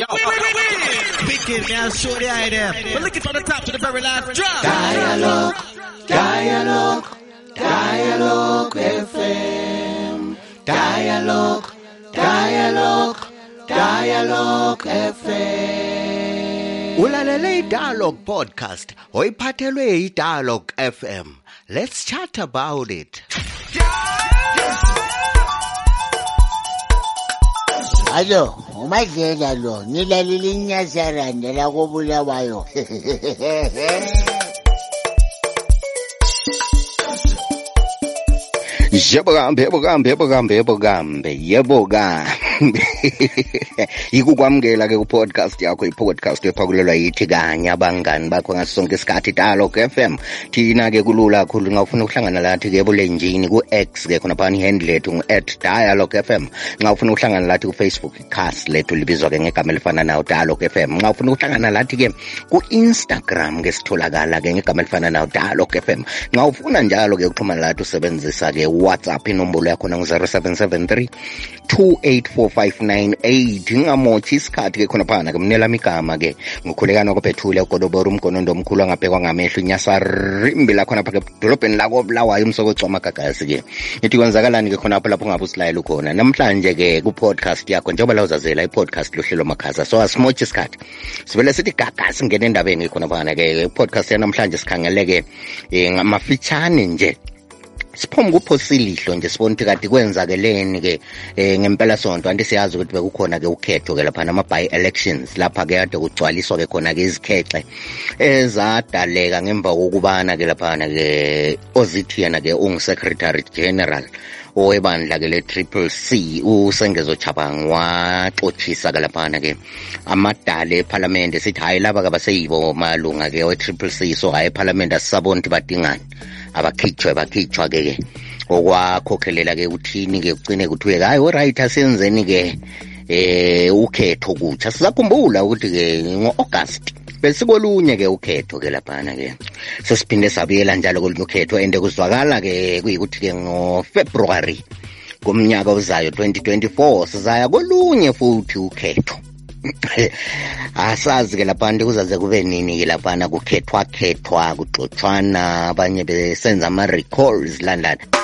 Yo, speaking now, shorty I there. But looking from the top to the very last drop. Dialogue, dialogue, dialogue FM. Dialogue, dialogue, dialogue FM. Ulalele iDialogue podcast oyiphathelwe iDialogue FM. Let's chat about it. Alo, uMadlela lo, nilale linyazarane lakobulawayo. Jebugambe, jebugambe, jebugambe, jebugambe, jebugambe. yikukwamukela-ke kupodcast yakho ipodcast ephakulelwa yithi kanye abangani bakho ngaso sonke isikhathi dialog fm thina ke kulula kakhulu ngawufuna ufuna ukuhlangana lathi ke ebulenjini ku-x ke khona phani handle lethu ngu-at dialog fm nxa ufuna ukuhlangana lathi kufacebook icast lethu libizwa ke ngegama elifana nawo dialog fm nxa ufuna ukuhlangana lathi ke ku-instagram ke sitholakala ke ngegama elifana nawo dialog fm nxa ufuna njalo ke ukuxhumana lathi usebenzisa ke whatsapp inombolo yakhona ngu-0773 284 ngo-598 ngamothi isikhathi-ke khona phana-ke mnelamigama-ke ngukhulekana kophethule ugodobora umgonondo omkhulu angabhekwa ngamehlo inyasarimbi lakhona phake edolobheni lakobulawayo umsokocwa amagagasi-ke ithi kwenzakalani-ke khonapho lapho ungabe usilayela khona? Namhlanje-ke ku-podcast yakho njengoba la uzazela i-podcast lohlelo makhaza so asimotshi isikhathi. Sivele sithi gagasi singena endabeni-ke phana-ke. Podcast yanamhlanje sikhangeleke eh, um ngamafitshane nje. Siphuma kuphosilihlwa nje sibona ukuthi kade kwenzakeleni ke eh ngempela sonto. Anti siyazi ukuthi bekukhona ke ukhetho ke lapha nama by elections lapha ke kade kugcwaliswa ke khona ke izikhexe ezadaleka ngemva kokubana ke laphana ke ozithiyana ke ungu secretary general owebandla ke le triple C usengezo Chabang waxothisa ke laphana ke amadale eparlamente sithi hayi laba ke baseyibo malunga ke we triple C. So hayi eparlamente asisabona ukuthi badingani. Abakhitshwe bakhitshwa ke ke okwakhokhelela ke uthini ke ugcine kuthiwe hayi oright asenzeni ke eh ukhetho kutsha. Sizakhumbula ukuthi ke ngo-august besikolunye ke ukhetho ke laphana ke sesiphinde sabuyela njalo kolunye ukhetho and kuzwakala ke kuyikuthi ke ngofebruary komnyaka ozayo 2024 sizaya kolunye futhi ukhetho. Asazi ke laphana kuzaze kube nini ke laphana kukhethwa khethwa kuxotshwana abanye besenza ama-recalls landana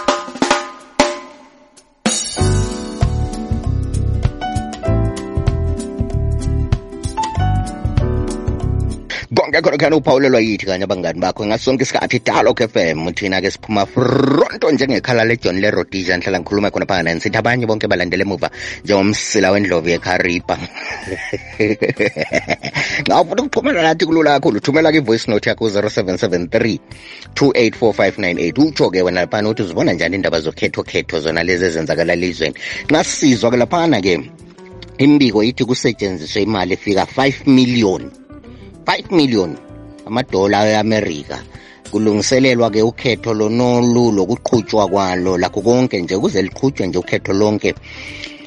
konke khona yithi kanye abangani bakho ngaso sonke isikhathi dialogue fm thina ke siphuma fronto njengekhala lejohn lerodisia nihlala ngikhuluma khona phana nisithi abanye bonke balandele emuva njengomsila wendlovu yekharipa. Ngawufuna ukuxhumana nathi kulula kakhulu thumela ke i-voice note yakho 0773 284598 utsho ke wena laphana ukuthi uzibona njani indaba zokhethokhetho zona lezi ezenzakala elizweni. Nxa sisizwa ke laphana ke imbiko ithi kusetshenziswe imali efika 5 million 5 million amadola e-amerika. Kulungiselelwa ke ukhetho lonolu lokuqhutshwa kwalo lakho konke nje kuze liqhutshwe nje ukhetho lonke.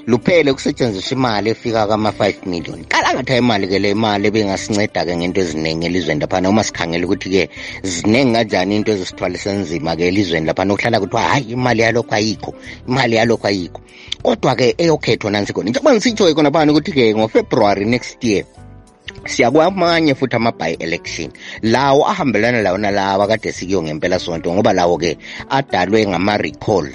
Luphele kusetshenziswa imali efika kama-5 million. Qala ngathi imali ke le mali ebengasinceda-ke ngento eziningi elizweni laphana. Uma sikhangela ukuthi-ke ziningi kanjani into ezisithwalisa nzima-ke elizweni laphana okuhlala kuthiwa hayi imali yalokho ayikho imali yalokho ayikho. Kodwa-ke eyokhetho nansi khona njengoba ngisitsho-ke khona phana ukuthi-ke ngofebruary next year siyakwamanye futhi ama-by election. Lawo ahambelana lawo nalawa kade ngempela sonto ngoba lawo-ke adalwe ngama-recall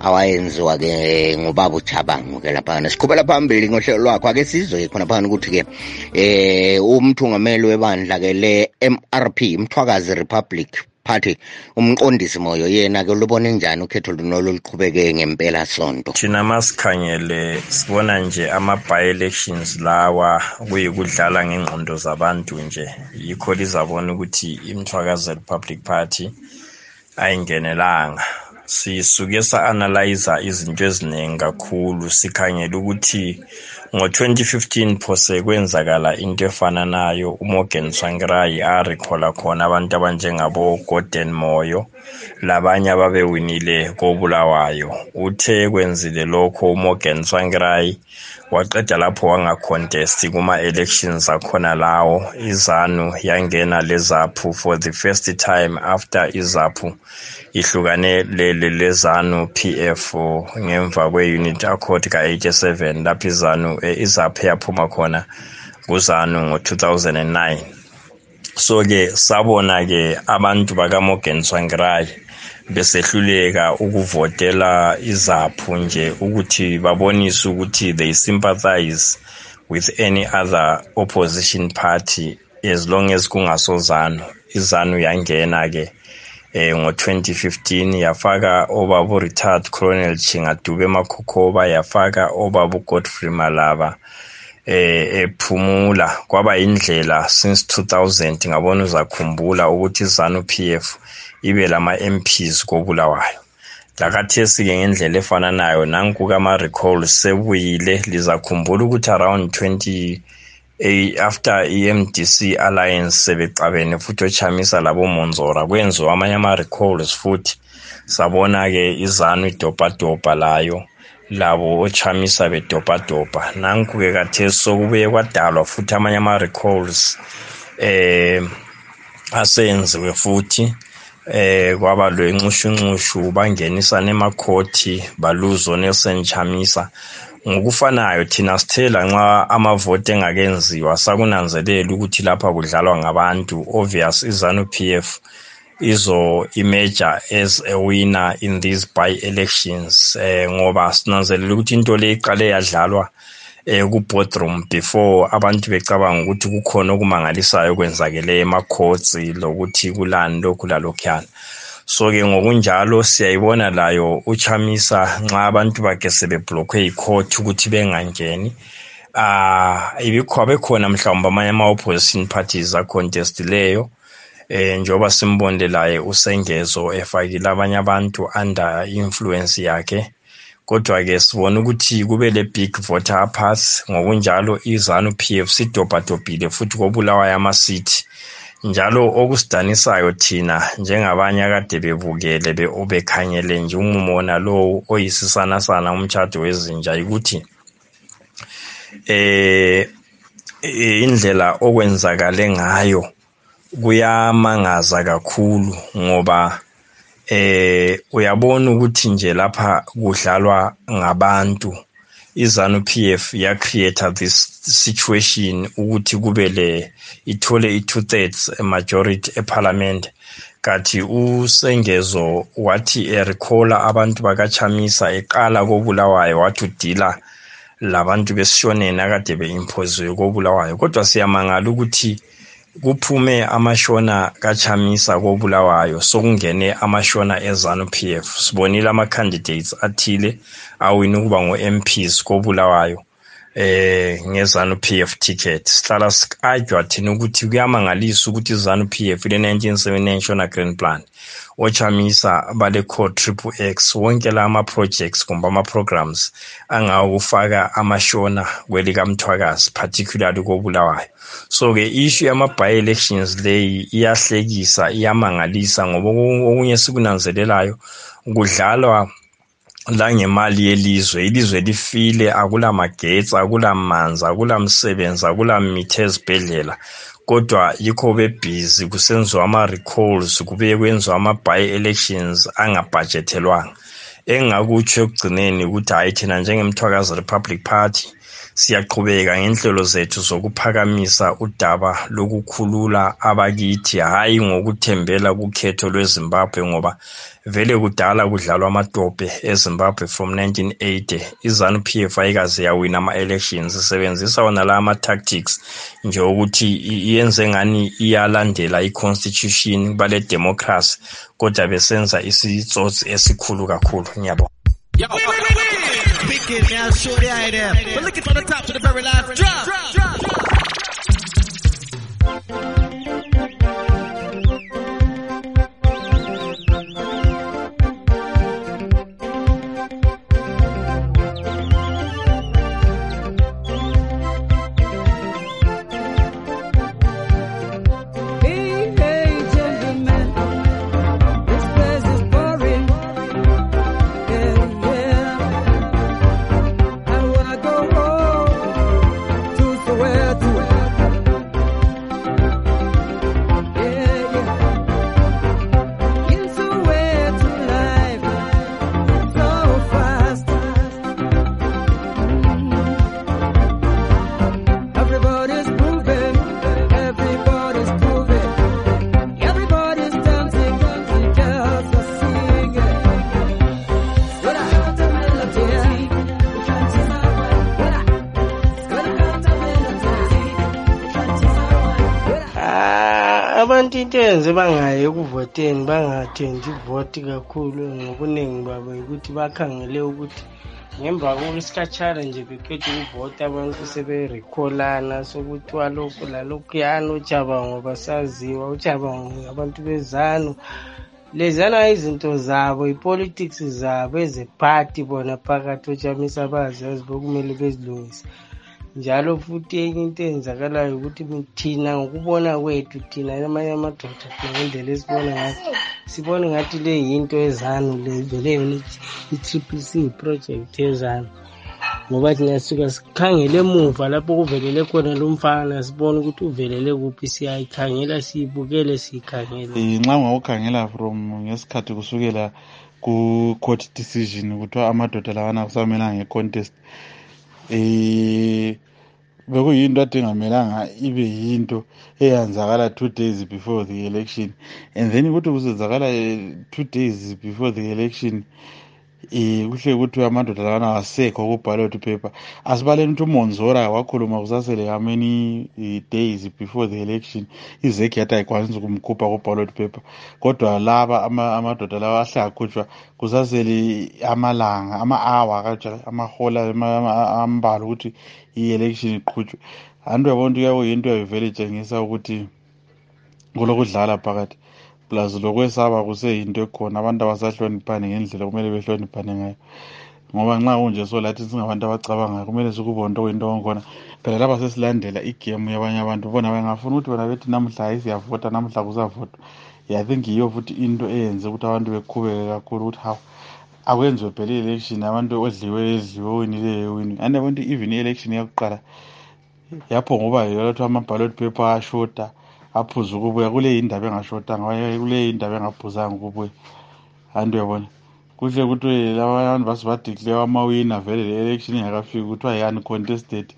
awayenziwa ke ngubaba ujabangu-ke laphana sikhubela phambili ngohlelo lwakho. Ake sizwe khona ukuthi-ke eh umthungameli webandla ke le-mrp mthwakazi republic party umqondisi moyo yena ke lubone njani ukhetho lunolo luqhubeke ngempela sonto? Thina masikhangele sibona nje ama-by-elections lawa kuyikudlala ngengqondo zabantu nje. Yikho lizabona ukuthi imthwakazi republic party ayingenelanga. Sisuke sa-analyza izinto eziningi kakhulu sikhangele ukuthi ngo-2015 phose kwenzakala into efana nayo umorgan tsvangirai arikhola khona abantu abanjengabo-gordon moyo labanye ababewinile kobulawayo. Uthe kwenzile lokho umorgan tsvangirai waqeda lapho wangacontesti kuma-elections akhona lawo. Izanu yangena lezaphu for the first time after izaphu ihlukane lele lezanu PF ngemva kwe-unit accord ka-87 lapho izanu izaphu yaphuma khona kuzanu ngo-2009 so-ke sabona-ke abantu bakamorgan tsvangirai besehluleka ukuvotela izaphu nje ukuthi babonise ukuthi they sympathize with any other opposition party as long as kungasozanu. Izanu yangena-ke eh ngo-2015 yafaka obabu retired colonel chingadube makhokhoba yafaka obabu godfrey malaba eh ephumula. Kwaba indlela since 2000 ngabona uzakhumbula ukuthi izanu PF ibe lama MPs kobulawayo. Lakathesi-ke ngendlela efananayo nanku kama-recall sebuyile lizakhumbula ukuthi around 20 eh, after i-MDC alliance sebecabene futhi ochamisa labo monzora kwenziwa amanye ama-recalls futhi. Sabona-ke izanu idobhadobha layo. Labo ochamisa bedobhadobha nanku-ke kathesi sokubuye kwadalwa futhi amanye ama-recalls eh asenziwe futhi eh kwaba lwenxushunxushu bangenisa nemakhothi baluzo Nelson Chamisa. Ngokufanayo thina sithela nxa amavote engakenziwa sakunanzelela ukuthi lapha kudlalwa ngabantu obvious izanu PF izo imeja as a winner in these by elections eh ngoba sinanzelela ukuthi into le iqale yadlalwa eh ku boardroom before abantu becabanga ukuthi kukhona okumangalisayo kwenzakele emacourts lokuthi kulani lokhu lalokhuyana. So ke ngokunjalo siyayibona layo uchamisa nxa abantu bakhe sebeblockwe yicourt ukuthi bengangeni. Ah ibikho bekhona mhlawumbe amanye ama-opposition parties acontestileyo eh njoba simbondelaye usengezo efakile abanye abantu under influence yakhe kodwa ke sibona ukuthi kube le big voter pass ngokunjalo izanu PF sidobhadobhile futhi kobulawayo amasithi njalo okusidanisayo thina njengabanye akade bebukele be obekhangele nje umumona lo oyisisana sana umtshado wezinja ukuthi eh indlela okwenzakale ngayo kuyamangaza kakhulu ngoba eh uyabona ukuthi nje lapha kudlalwa ngabantu. Izanu PF ya create this situation ukuthi kube le ithole i2 thirds majority eparliament. Kathi usengezo wathi erecalla abantu bakachamisa eqala kobulawayo wathi udila labantu besishoneni akade beimpoziwe kobulawayo. Kodwa siyamangala ukuthi kuphume amashona kachamisa kobulawayo sokungene amashona ezanu PF sibonile ama candidates athile awina ukuba ngo-MPs kobulawayo. Eh ngezanu PF ticket. Sihlala sikarjwa thina ukuthi kuyamangalisa ukuthi izanu PF ile 1979 Shona Green Plan. Ochamisa bale code triple X wonke la ama projects kumbe ama programs angawufaka amashona kwelika mthwakazi particularly kobulawayo. So ke issue yama by elections leyi iyahlekisa iyamangalisa ngoba okunye sikunanzelelayo kudlalwa la ngemali yelizwe ilizwe lifile akula magetsi akula manzi akula msebenzi akula mithi ezibhedlela. Kodwa yikho bebhizi kusenziwa ama-recalls kubuye kwenziwa ama-by elections angabhajethelwanga. Engingakutsho ekugcineni ukuthi hhayi thina njengemthwakazi republic party siyaqhubeka ngenhlelo zethu zokuphakamisa udaba lokukhulula abakithi hhayi ngokuthembela kukhetho lwezimbabwe ngoba vele kudala kudlalwa amatope ezimbabwe from 1980 izanu p f ayikaze yawina ama-elections isebenzisa wona la ama-tactics nje ukuthi iyenze ngani iyalandela i-constitution bale democracy kodwa besenza isitsotsi esikhulu kakhulu. Ngiyabonga. speaking, I'll show the idea. But looking from the top to the very last drop. drop, drop, drop. where to abantu into eyenze bangayi ekuvoteni bangathendi ivoti kakhulu ngobuningi babo ukuthi bakhangele ukuthi ngemva kwesikhatshana nje beqeda ukuvota abantu seberikholana sokuthiwa lokhu lalokhuyana ujabango basaziwa ujabango abantu bezanu. Lezana izinto zabo i-politics zabo ezephathi bona phakathi ojamisa bazazi bokumele bezilungise njalo futhi enye into eyenzakalayo ukuthi thina ngokubona kwethu thina amanye amadoda thina ngendlela esibona ngayo sibone ngathi le yinto ezanu le vele yona i-triple c project ezanu. Ngoba thina sisuka sikhangele emuva lapho kuvelele khona lo mfana sibone ukuthi uvelele kuphi siyayikhangela siyibukele siyikhangela. Eh, nxa ungawukhangela from ngesikhathi kusukela ku-court decision kuthiwa amadoda lawana kusamelanga nge-contest. Eh bekuyinto ade ingamelanga ibe yinto eyenzakala two days before the election. And then ukuthi kusenzakala eh, two days before the election um kuhle kuthiwe amadoda lawana awasekho ku-ballot paper asibaleni ukuthi umonzora wakhuluma kusasele kamany days before the election izeki yathi ayikwanisi ukumkhupha ku-ballot paper kodwa laba ama- amadoda lawa ahle akhutshwa kusasele amalanga ama-hour kanjalo amahola ama- ama- ambalwa ukuthi i-election iqhutshwe. Anti uyabona ukuthi kuyakuyinto yayivele itshengisa ukuthi kulokudlala phakathi. Plus lokwesaba kuseyinto ekhona. Abantu abasahloniphani ngendlela kumele behloniphane ngayo. Ngoba nxa kunje so lathi singabantu abacabangayo kumele sikubone into kuyinto onkhona phela lapha sesilandela igemu yabanye abantu bona bengafuna ukuthi bona bethi namuhla hayi siyavota namuhla kusavotwa i think yiyo futhi into eyenze ukuthi abantu beqhubeke kakhulu ukuthi hawu akwenziwe phela i-election abantu odliwe edliwe owinileyo ewini and yabona ukuthi even i-election yakuqala. Yapho ngoba yolothiwa ama-ballot paper ashota. Aphuze ukubuya kule indaba engashotanga kwaye kule indaba engaphuzanga ukubuya. Anti uyabona kuhle kuthi labantu base badeclare amawina vele le election ingakafiki kuthiwa yi-uncontested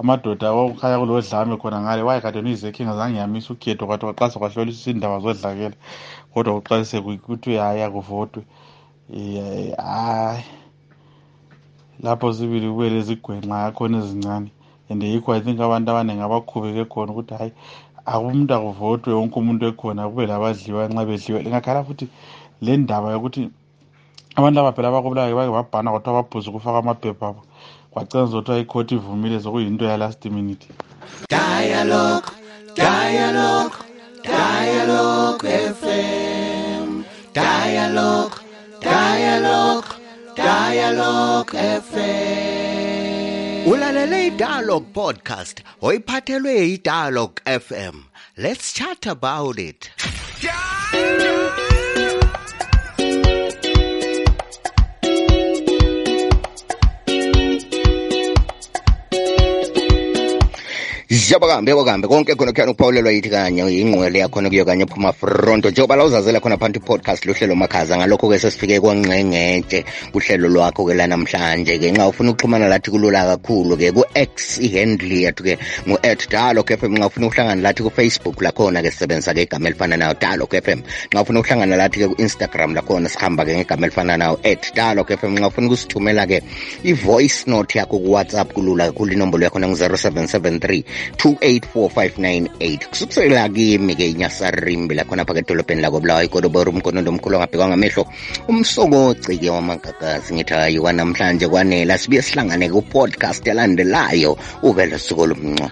amadoda kwakukhanya kulo dlame khona ngale waye kade uyizekhe ngazange yamisa ukhetho kwathi kwaqasa kwahlolisisa indaba zodlakela. Kodwa kuqalise kuthiwe hayi akuvotwe. Um hayi. Lapho sibili kube lezigwenxa yakhona ezincane. And yikho i think abantu abaningi abakhubeke khona ukuthi hayi akumuntu akuvotwe wonke umuntu ekhona kube labadliwa nxa bedliwe lingakhala futhi le ndaba yokuthi abantu laba phela abakubulayo bake babhana kwathiwa babhuze ukufaka amaphepha abo kwacena zothiwa ikhoti ivumile sokuyinto yalast minute Dialogue, dialogue, dialogue FM. Dialogue, dialogue, dialogue FM. Ulalele iDialogue podcast oyiphathelwe yiDialogue FM. Let's chat about it. Ziyabakambe bakambe konke khona kuyani ukuphawulelwa yithi kanye ingqwele yakhona kuyo kanye phuma fronto. Njengoba la uzazela khona phanti i-podcast lohlelo makhaza ngalokho-ke sesifike kwangqengetshe kuhlelo lwakho-ke lanamhlanje-ke nxa ufuna ukuxhumana lathi kulula kakhulu-ke ku-x ihandle yethu-ke ngu-at dialog f m. Nxa ufuna ukuhlangana lathi ku-facebook lakhona-ke sisebenzisa-ke igama elifana nayo dialog f m. Nxa ufuna ukuhlangana lathi-ke ku-instagram lakhona sihamba-ke ngegama elifana nayo at dialog f m. Nxa ufuna ukusithumela-ke i-voice note yakho ku-whatsapp kulula kakhulu inombolo yakhona ngu-0773 284598 kusukusela kimi-ke inyasarimbi lakhona phaka edolobheni lakobulawa igodobora umkonondo omkhulu angabhekwa ngamehlo umsokoci-ke wamagagazi ngithi hayi kwanamhlanje kwanela sibuye sihlangane ku-podcast elandelayo uvele suku lomncwa